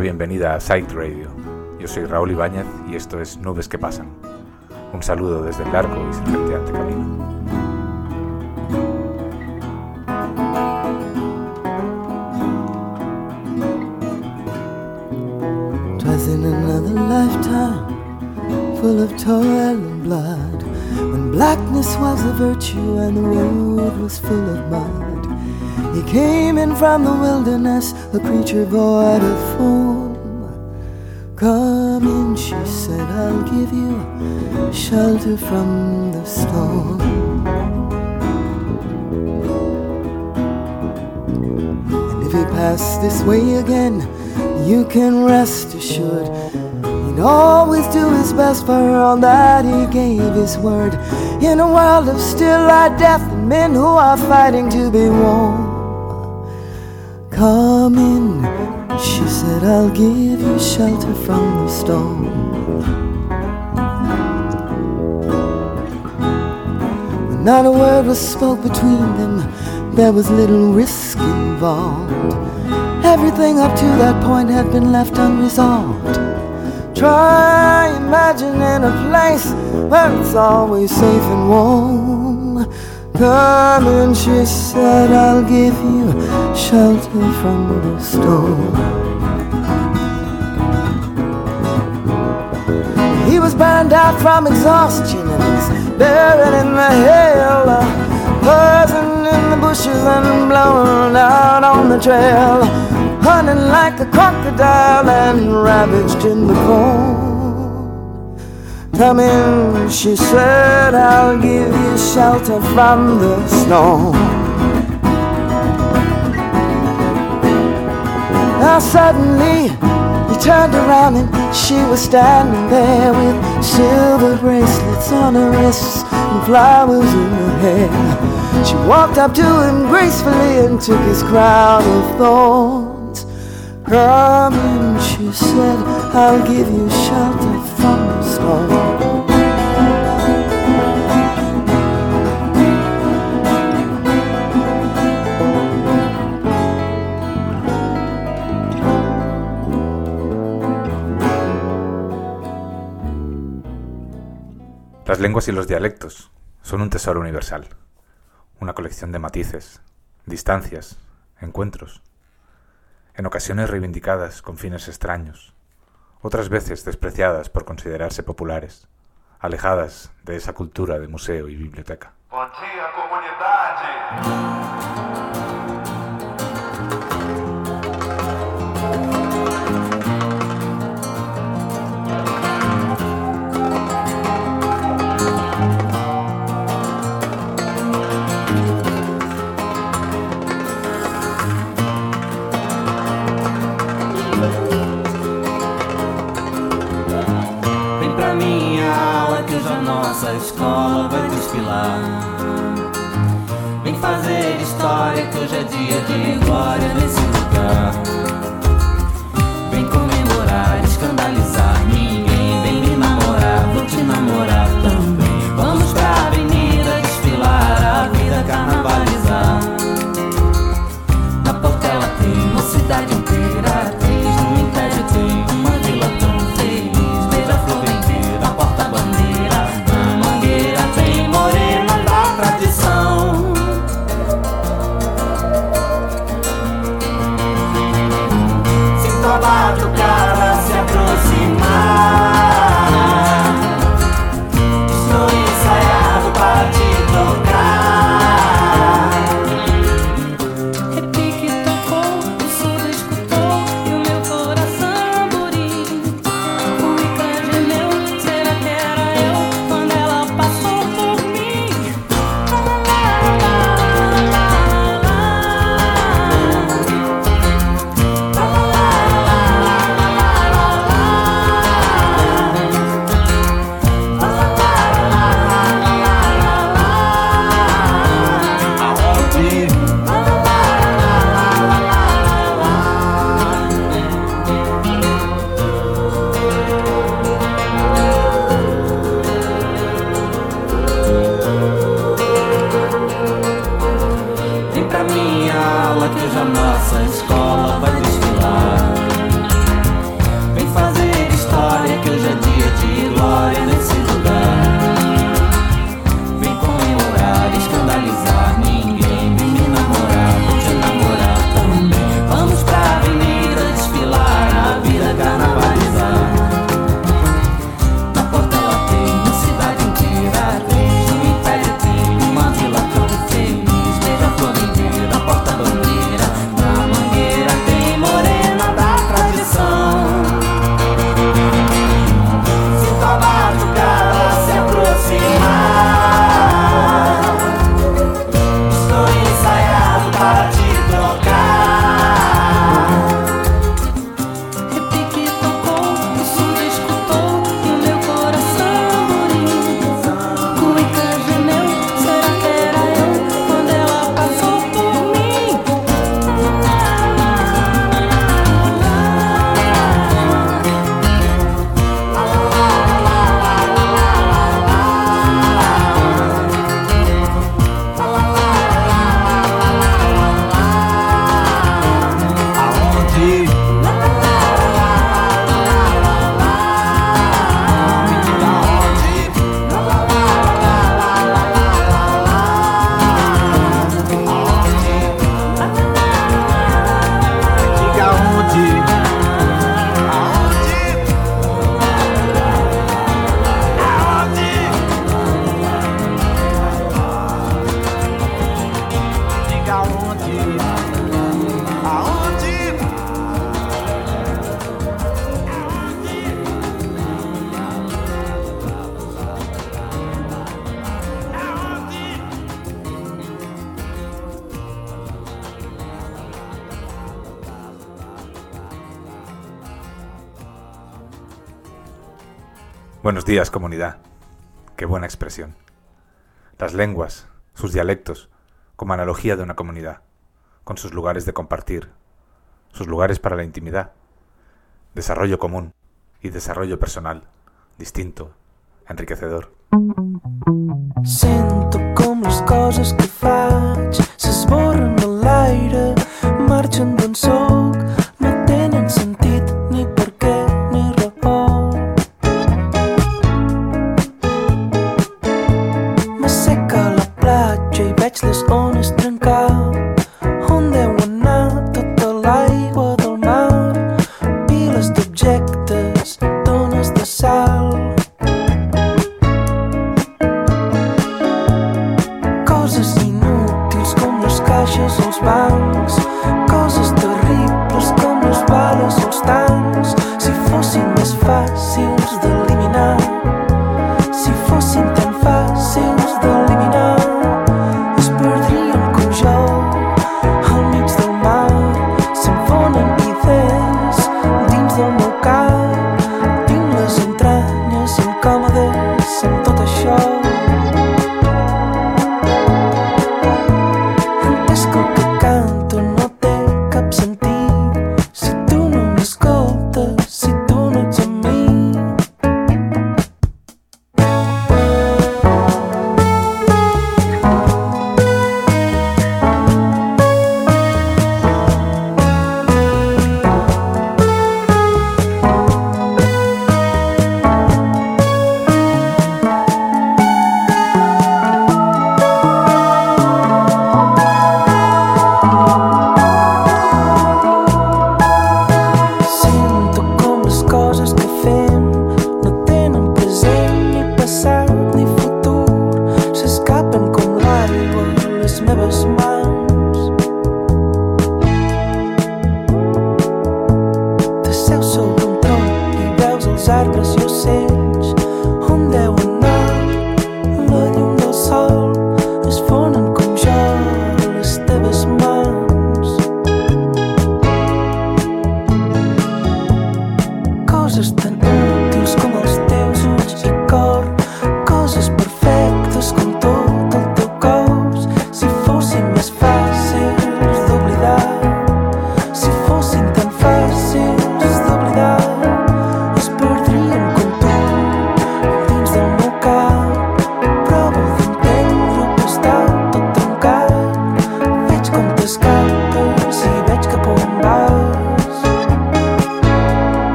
la bienvenida a Sight Radio. Yo soy Raúl Ibáñez y esto es Nubes que Pasan. Un saludo desde el largo y serpenteante camino. In another lifetime, full of toil and blood, when blackness was a virtue and the from the wilderness, a creature void of form. Come in, she said, I'll give you shelter from the storm. And if he pass this way again, you can rest assured he'd always do his best for her all that he gave his word. In a world of still light death and men who are fighting to be warm. Come in, she said, I'll give you shelter from the storm. Not a word was spoke between them, there was little risk involved. Everything up to that point had been left unresolved. Try imagining a place where it's always safe and warm. In, she said, I'll give you shelter from the storm. He was burned out from exhaustion and he's buried in the hail. Buzzing in the bushes and blown out on the trail. Hunting like a crocodile and ravaged in the cold. Come in, she said, I'll give you shelter from the snow. Now suddenly he turned around and she was standing there with silver bracelets on her wrists and flowers in her hair. She walked up to him gracefully and took his crown of thorns. Come in, she said, I'll give you shelter from the storm. Las lenguas y los dialectos son un tesoro universal, una colección de matices, distancias, encuentros, en ocasiones reivindicadas con fines extraños, otras veces despreciadas por considerarse populares, alejadas de esa cultura de museo y biblioteca. História que hoje é dia de glória nesse lugar. días, comunidad. Qué buena expresión. Las lenguas, sus dialectos, como analogía de una comunidad, con sus lugares de compartir, sus lugares para la intimidad, desarrollo común y desarrollo personal, distinto, enriquecedor.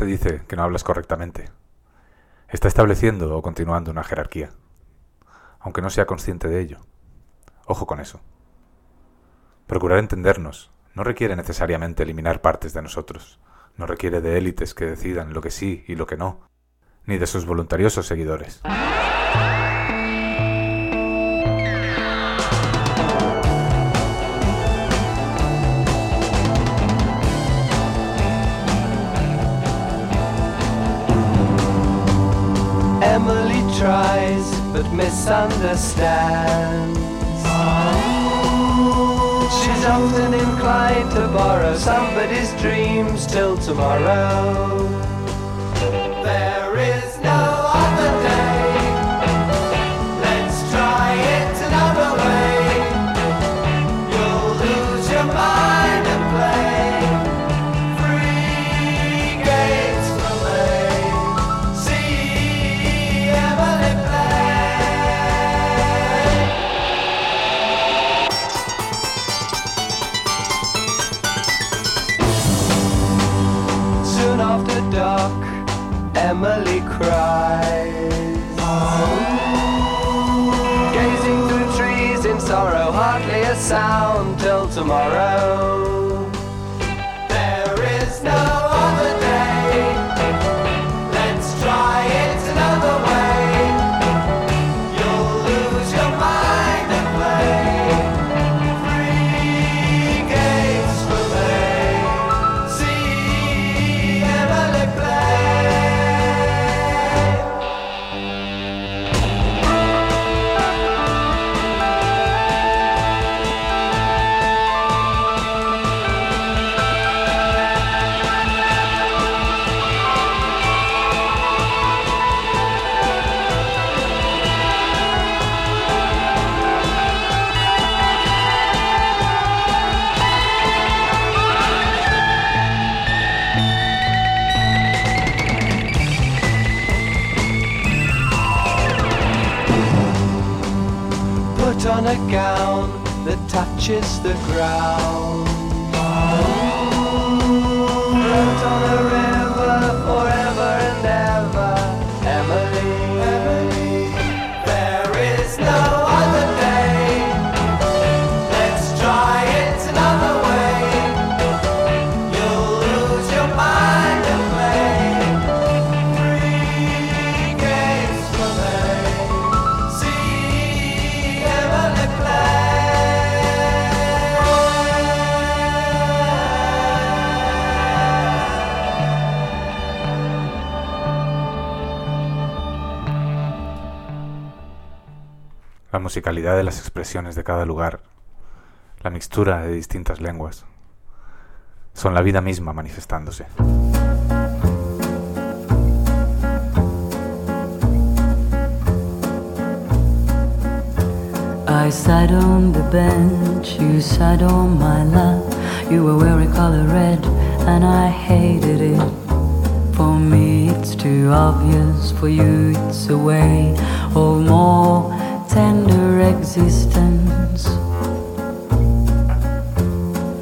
te dice que no hablas correctamente. Está estableciendo o continuando una jerarquía, aunque no sea consciente de ello. Ojo con eso. Procurar entendernos no requiere necesariamente eliminar partes de nosotros, no requiere de élites que decidan lo que sí y lo que no, ni de sus voluntariosos seguidores. misunderstands. She's often inclined to borrow somebody's dreams till tomorrow. Musicalidad de las expresiones de cada lugar, la mixtura de distintas lenguas, son la vida misma manifestándose. I sat on the bench, you sat on my lap. You were wearing color red, and I hated it. For me, it's too obvious. For you, it's a way of more tender existence.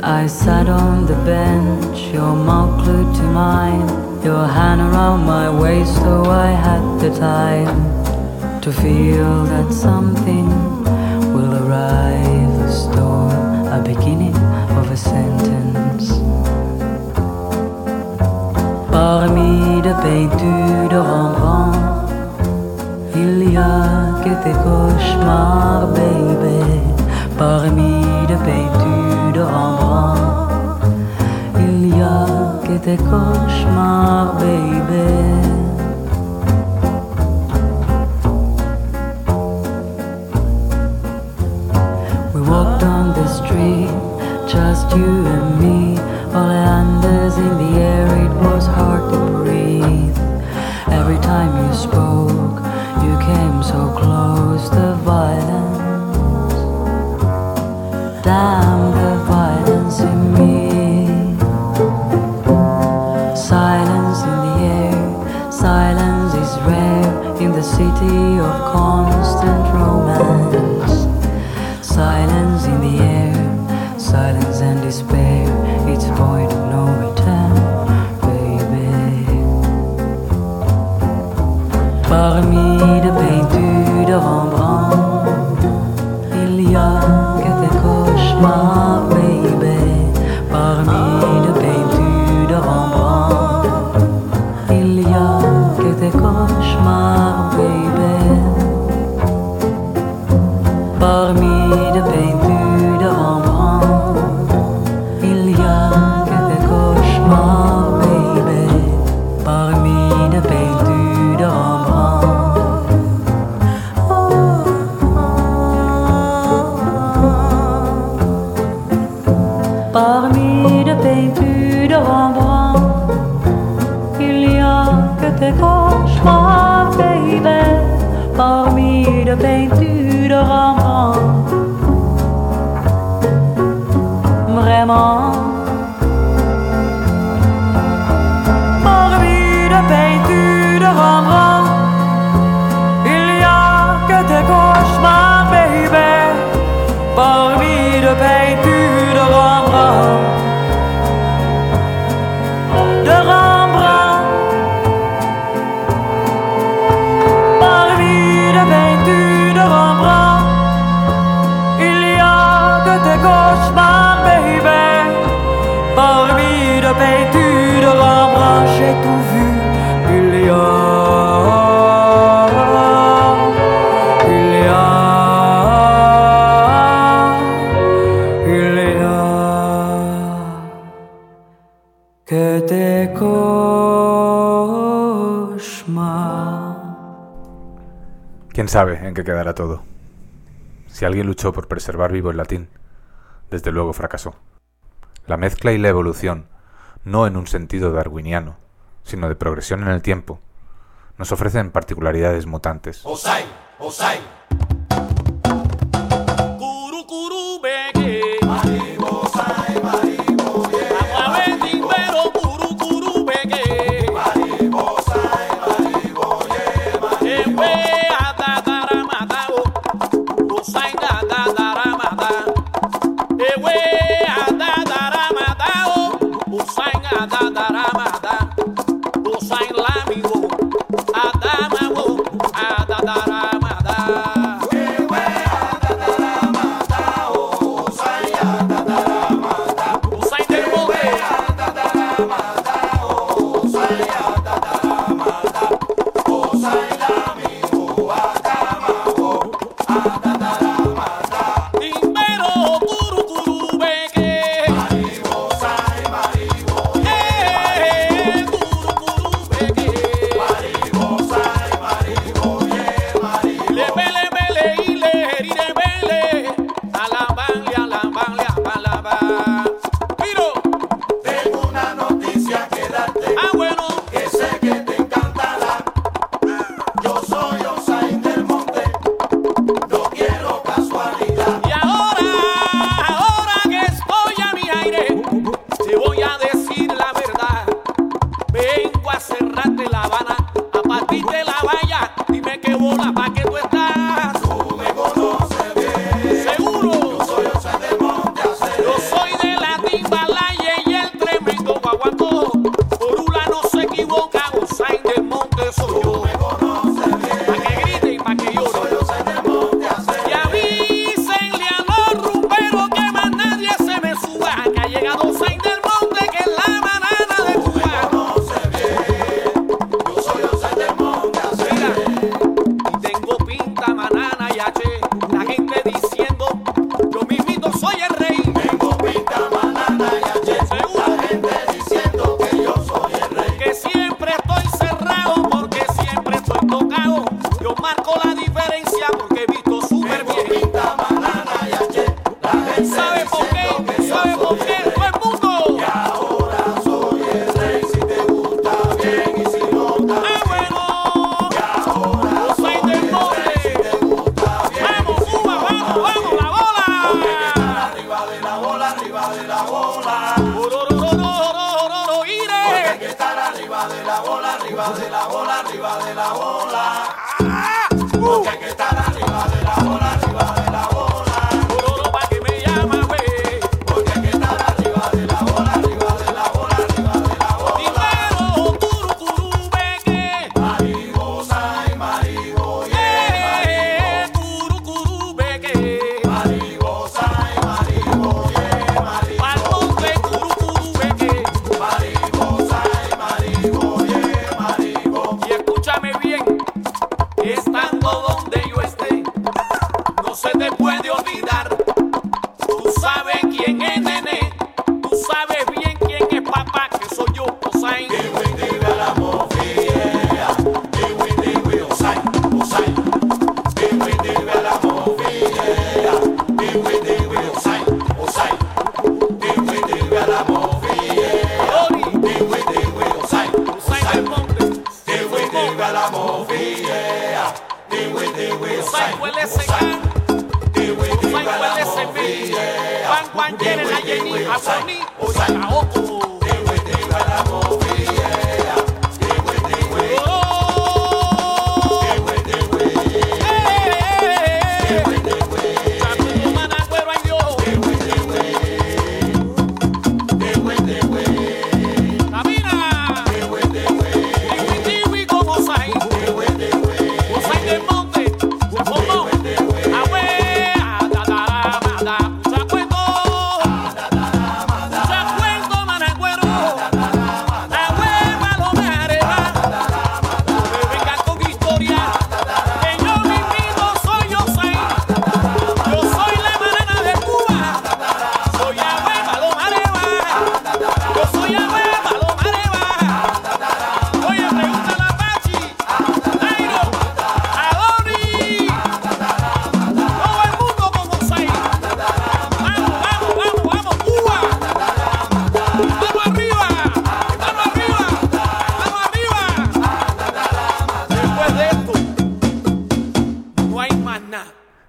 I sat on the bench, your mouth glued to mine, your hand around my waist, so I had the time to feel that something will arrive, a storm, a beginning of a sentence. Parmi de peintures de Rembrandt, il y a que tes cauchemars, baby. Parmi de peintures de Rembrandt, il y a que tes cauchemars, baby. We walked on the street, just you and me. Oleanders in the air, it was hard to breathe. Every time you spoke, you came so close. The violence, damn Sabe en qué quedará todo? Si alguien luchó por preservar vivo el latín, desde luego fracasó. La mezcla y la evolución, no en un sentido darwiniano, sino de progresión en el tiempo, nos ofrecen particularidades mutantes.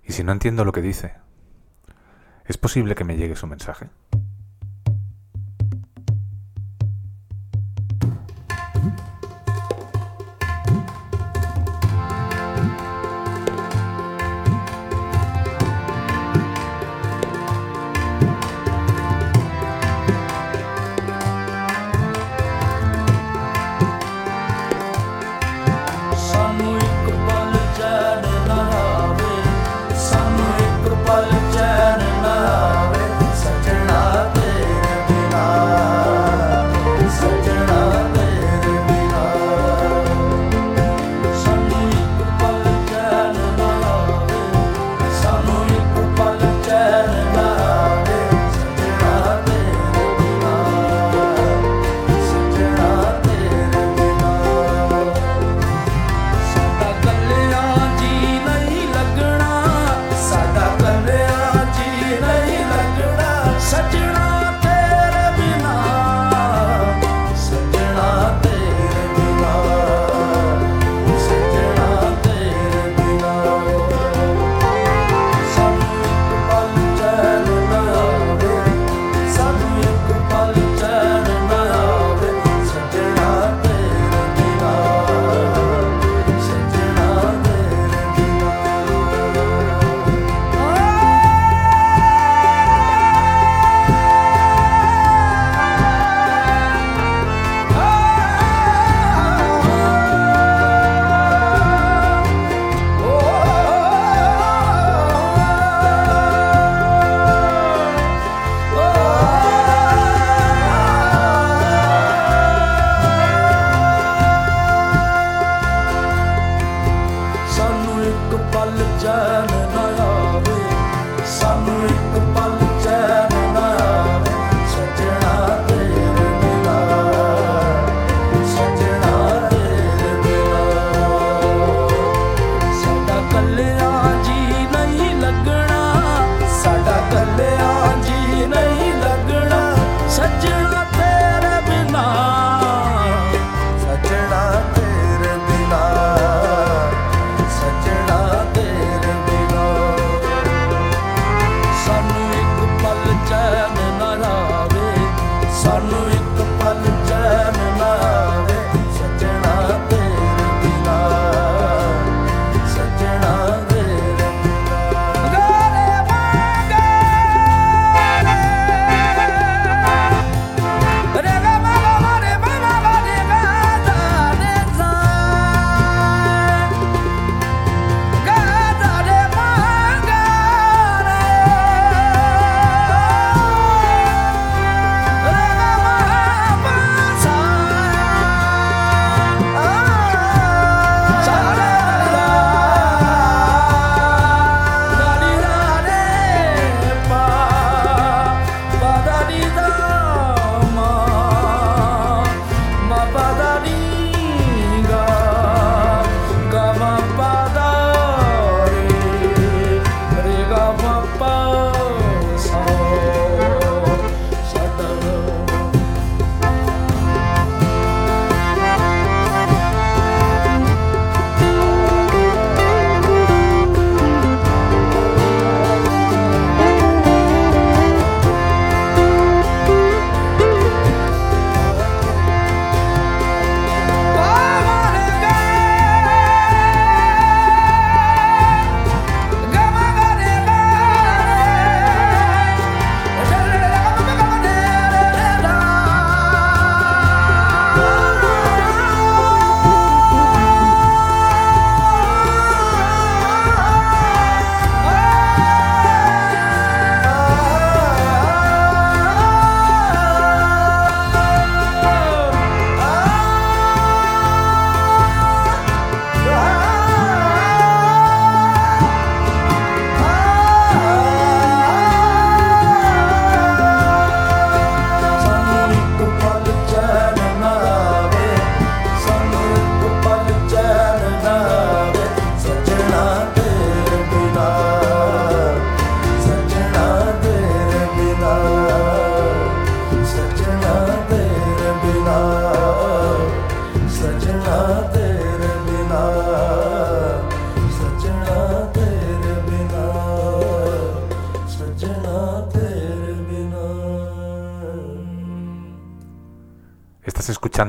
Y si no entiendo lo que dice, ¿es posible que me llegue su mensaje?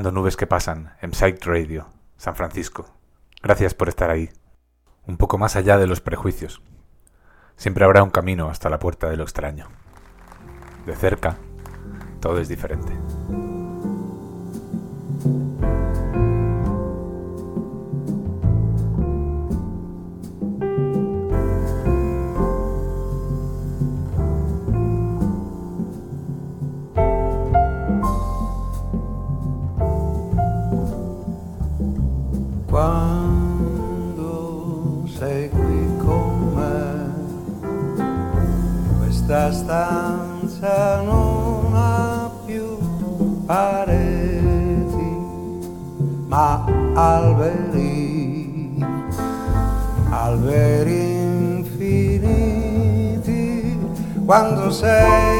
Nubes que Pasan, en Psych Radio, San Francisco. Gracias por estar ahí. Un poco más allá de los prejuicios. Siempre habrá un camino hasta la puerta de lo extraño. De cerca, todo es diferente. quando sei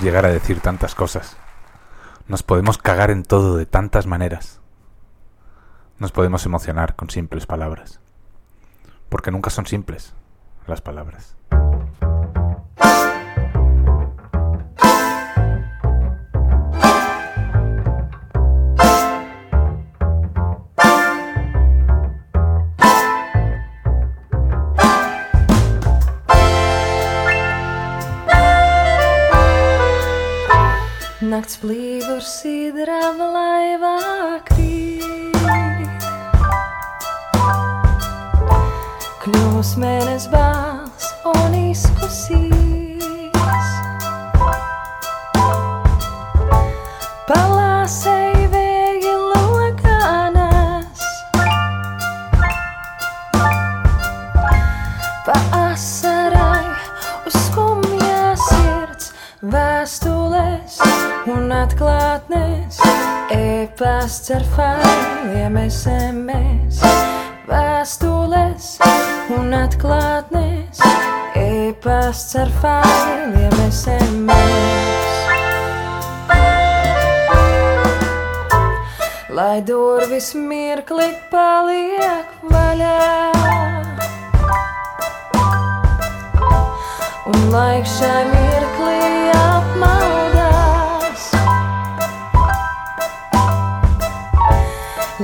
llegar a decir tantas cosas. Nos podemos cagar en todo de tantas maneras. Nos podemos emocionar con simples palabras. Porque nunca son simples las palabras. Nakts plīvur sidrava laivā krīt. Kļūs mēnes bāls un izkusīs. Atklātnes. E-pasts ar failiem SMS. Vēstules un atklātnes. E-pasts ar failiem SMS. Lai durvis mirkli paliek vaļā. Un laiks šai mirklī apmaldās.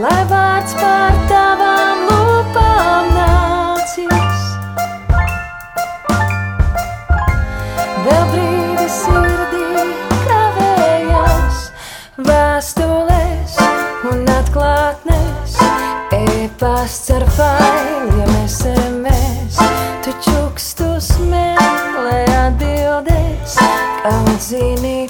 Lai vārds pār tavām lūpām nācis. Vēl brīdi sirdī kavējas vēstules un atklātnes. E-pasts ar failiem SMS. Tu čukstus meklē atbildes, kaut zini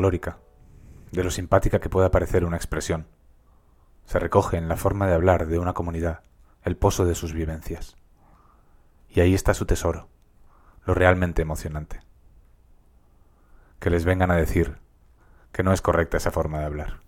de lo simpática que pueda parecer una expresión, se recoge en la forma de hablar de una comunidad el pozo de sus vivencias. Y ahí está su tesoro, lo realmente emocionante. Que les vengan a decir que no es correcta esa forma de hablar.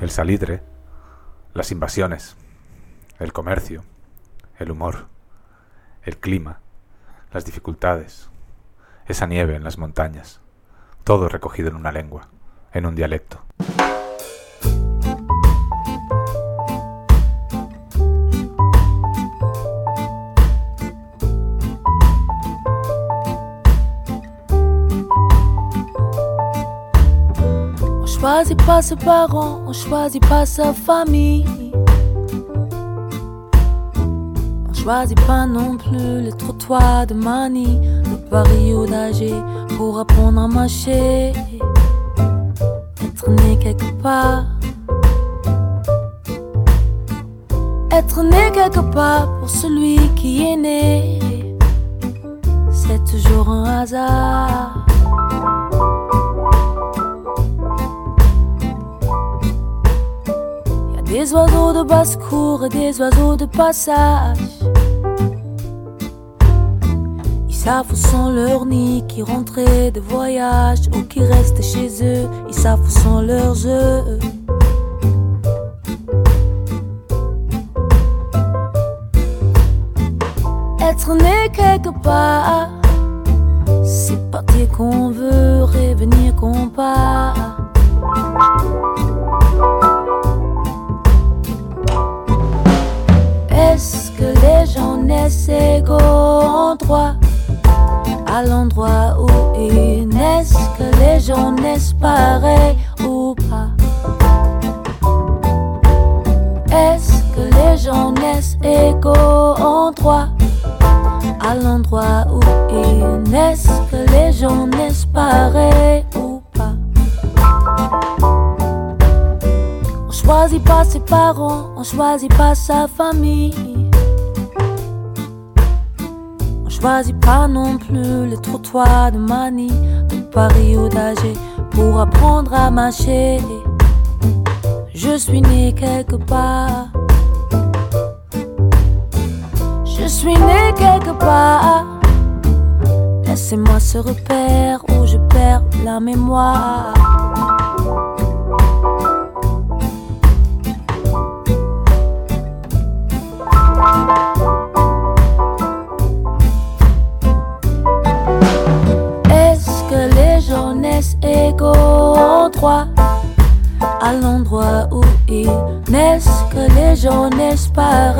El salitre, las invasiones, el comercio, el humor, el clima, las dificultades, esa nieve en las montañas, todo recogido en una lengua, en un dialecto. Pas ses parents, on choisit pas sa famille. On choisit pas non plus les trottoirs de Mani, le Paris d'âgé pour apprendre à marcher. Être né quelque part. Être né quelque part pour celui qui est né. C'est toujours un hasard. Des oiseaux de basse-cour et des oiseaux de passage. Ils savent où sont leurs nids qui rentraient de voyage ou qui restent chez eux. Ils savent où sont leurs œufs. Être né quelque part, l'endroit où ils naissent Que les gens naissent ou pas On choisit pas ses parents, on choisit pas sa famille. On choisit pas non plus les trottoirs de Mani, de Paris ou d'Alger pour apprendre à marcher. Je suis né quelque part. Je suis né quelque part. Laissez-moi ce repère où je perds la mémoire. Est-ce que les gens naissent égaux en droit à l'endroit où ils naissent? Que les gens naissent pareils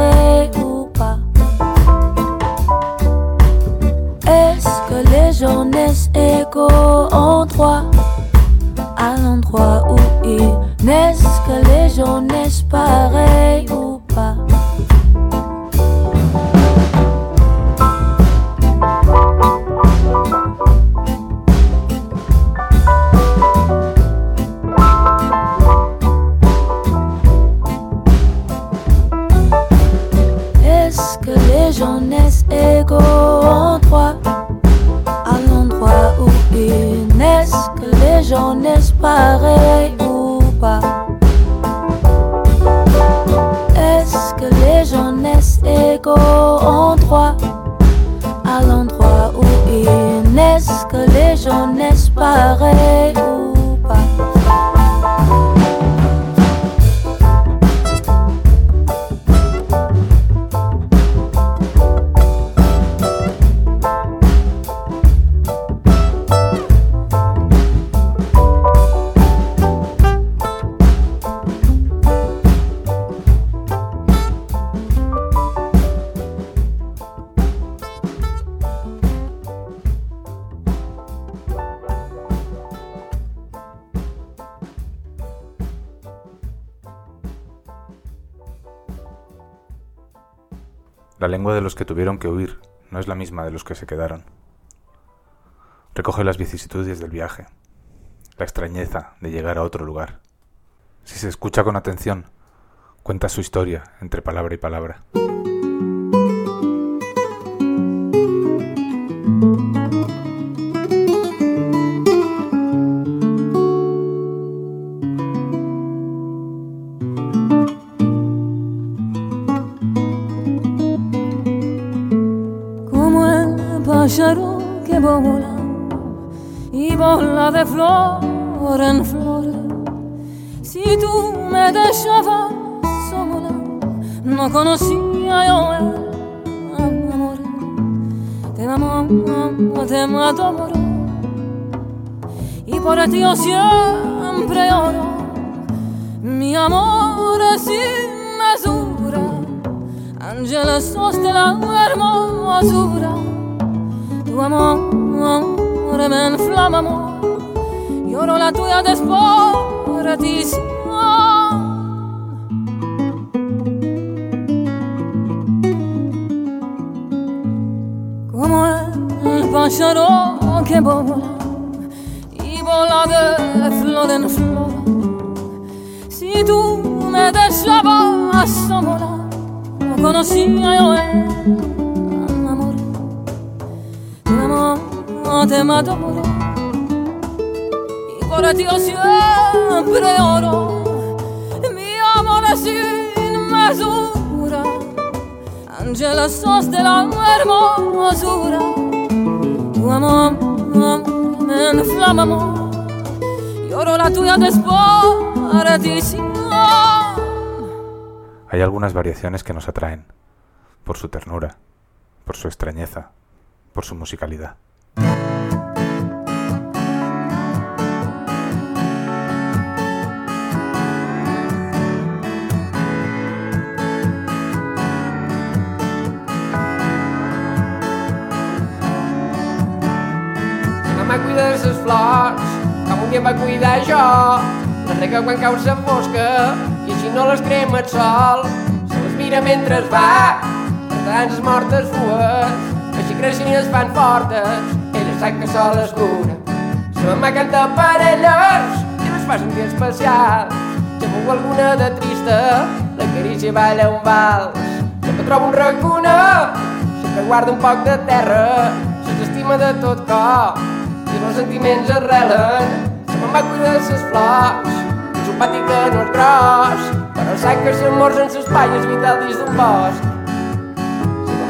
lengua de los que tuvieron que huir no es la misma de los que se quedaron. Recoge las vicisitudes del viaje, la extrañeza de llegar a otro lugar. Si se escucha con atención, cuenta su historia entre palabra y palabra. Vola y vola de flor en flor. Si tú me dejabas sola, no conocía yo el amor. Te amo, te adoro y por ti yo siempre oro. Mi amor es sin mesura, Ángela sos de la hermosura. Tu amor amore me inflama amore. Io ero la tua desperatissima come il pájaro che vola i vola de flor en flor si tu me dejabas sola no conocía io el amor el amor amo, te adoro y por ti yo siempre oro. Mi amor es sin mesura, Ángela sos de la hermosura. Tu amor me inflama, amor, lloro la tuya desporatísima. Hay algunas variaciones que nos atraen, por su ternura, por su extrañeza, por su musicalidad. La va cuidar jo. Les rega quan cau la fosca i així no les crema el sol. Se les mira mentre es va, per tant les mortes fues, greixines fan fortes, ella sap que sol és dura. Som a cantar parelles, i no es fa un dia especial. Llavors alguna de trista, la carícia balla un vals. Sempre trobo un racuna, sempre guarda un poc de terra, Se t'estima de tot cop, i els meus sentiments arrelen, se me'n va cuidar ses flors, és un pati que no és gros, però sap sac que s'amors en ses palles vital dins d'un bosc,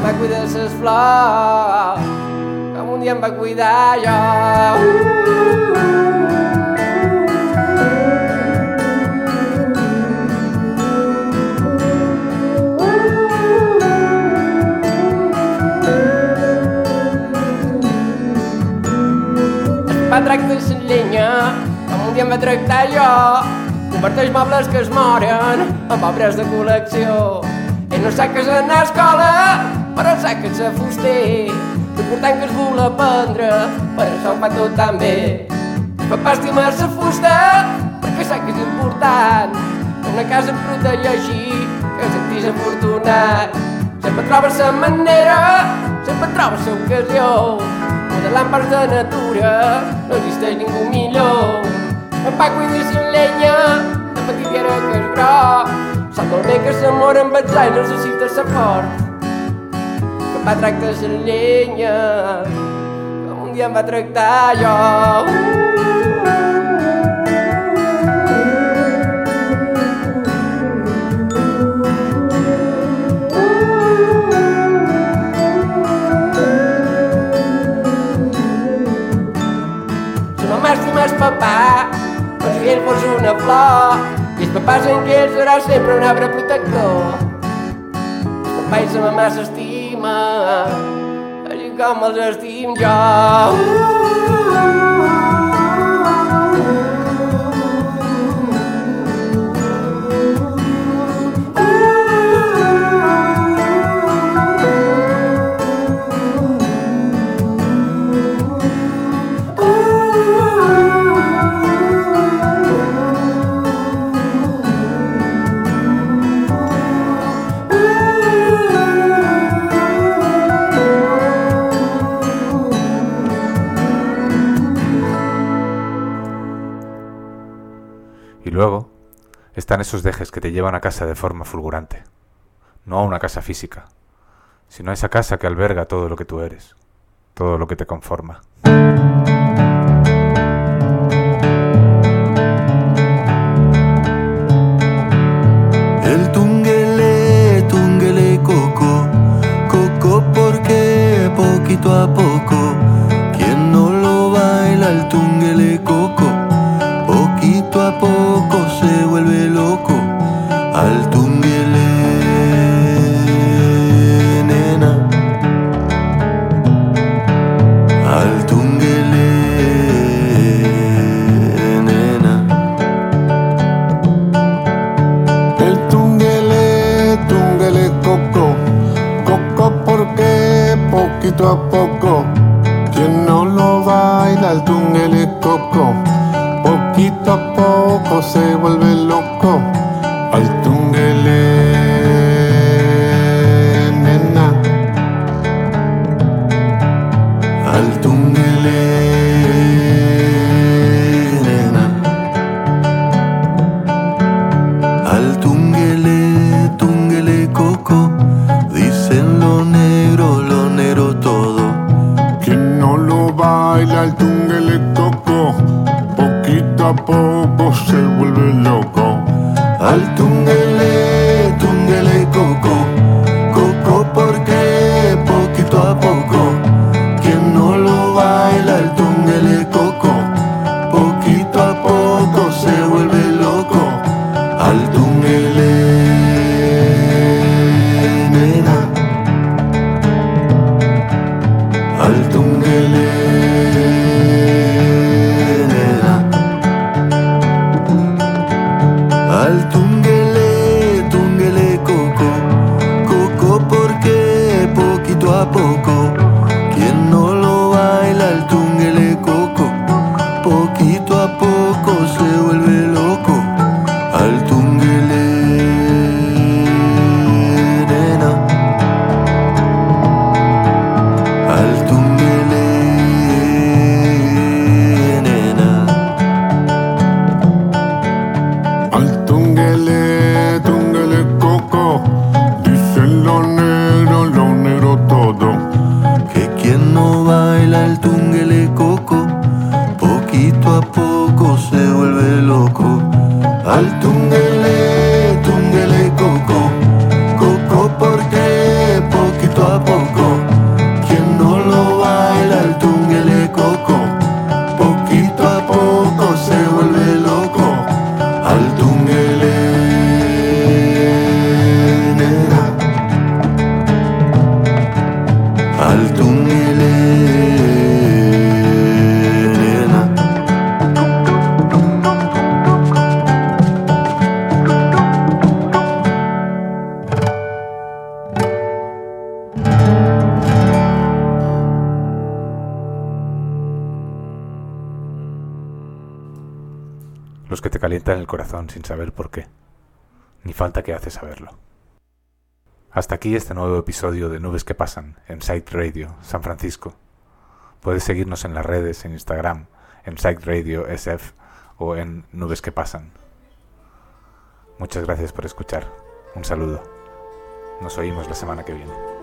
va cuidar ses flors, com un dia em va cuidar jo. va tractar la llenya, com un dia em va tractar jo. Converteix mobles que es moren en obres de col·lecció. Ell no sap que és anar a escola, però sap que a fuster. L'important que es vol aprendre, per això ho fa tot tan bé. Papà estima la fusta, perquè sap que és important. Una casa em protegeixi, que sentís afortunat. Sempre trobes la manera, sempre trobes l'ocasió modelant parts de natura, no existeix ningú millor. En pa cuida sin llenya, de petit i ara que és groc, sap molt bé que l'amor amb els anys necessita sa fort. Que pa tracta la llenya, com un dia em va tractar jo. El papà, com si ell fos una flor, i els papàs en que ell serà sempre un arbre protector. El papà i la mamà s'estima, Adică mă ja Y luego están esos dejes que te llevan a casa de forma fulgurante. No a una casa física, sino a esa casa que alberga todo lo que tú eres, todo lo que te conforma. El tunguele, tunguele coco, coco porque poquito a poco, quien no lo baila el tunguele coco poco se vuelve loco al tunguele, nena. Al tunguele, nena. El tunguele, tunguele coco, coco porque poquito a poco se vuelve loco. sin saber por qué. Ni falta que hace saberlo. Hasta aquí este nuevo episodio de Nubes que Pasan en Site Radio San Francisco. Puedes seguirnos en las redes, en Instagram, en Site Radio SF o en Nubes que Pasan. Muchas gracias por escuchar. Un saludo. Nos oímos la semana que viene.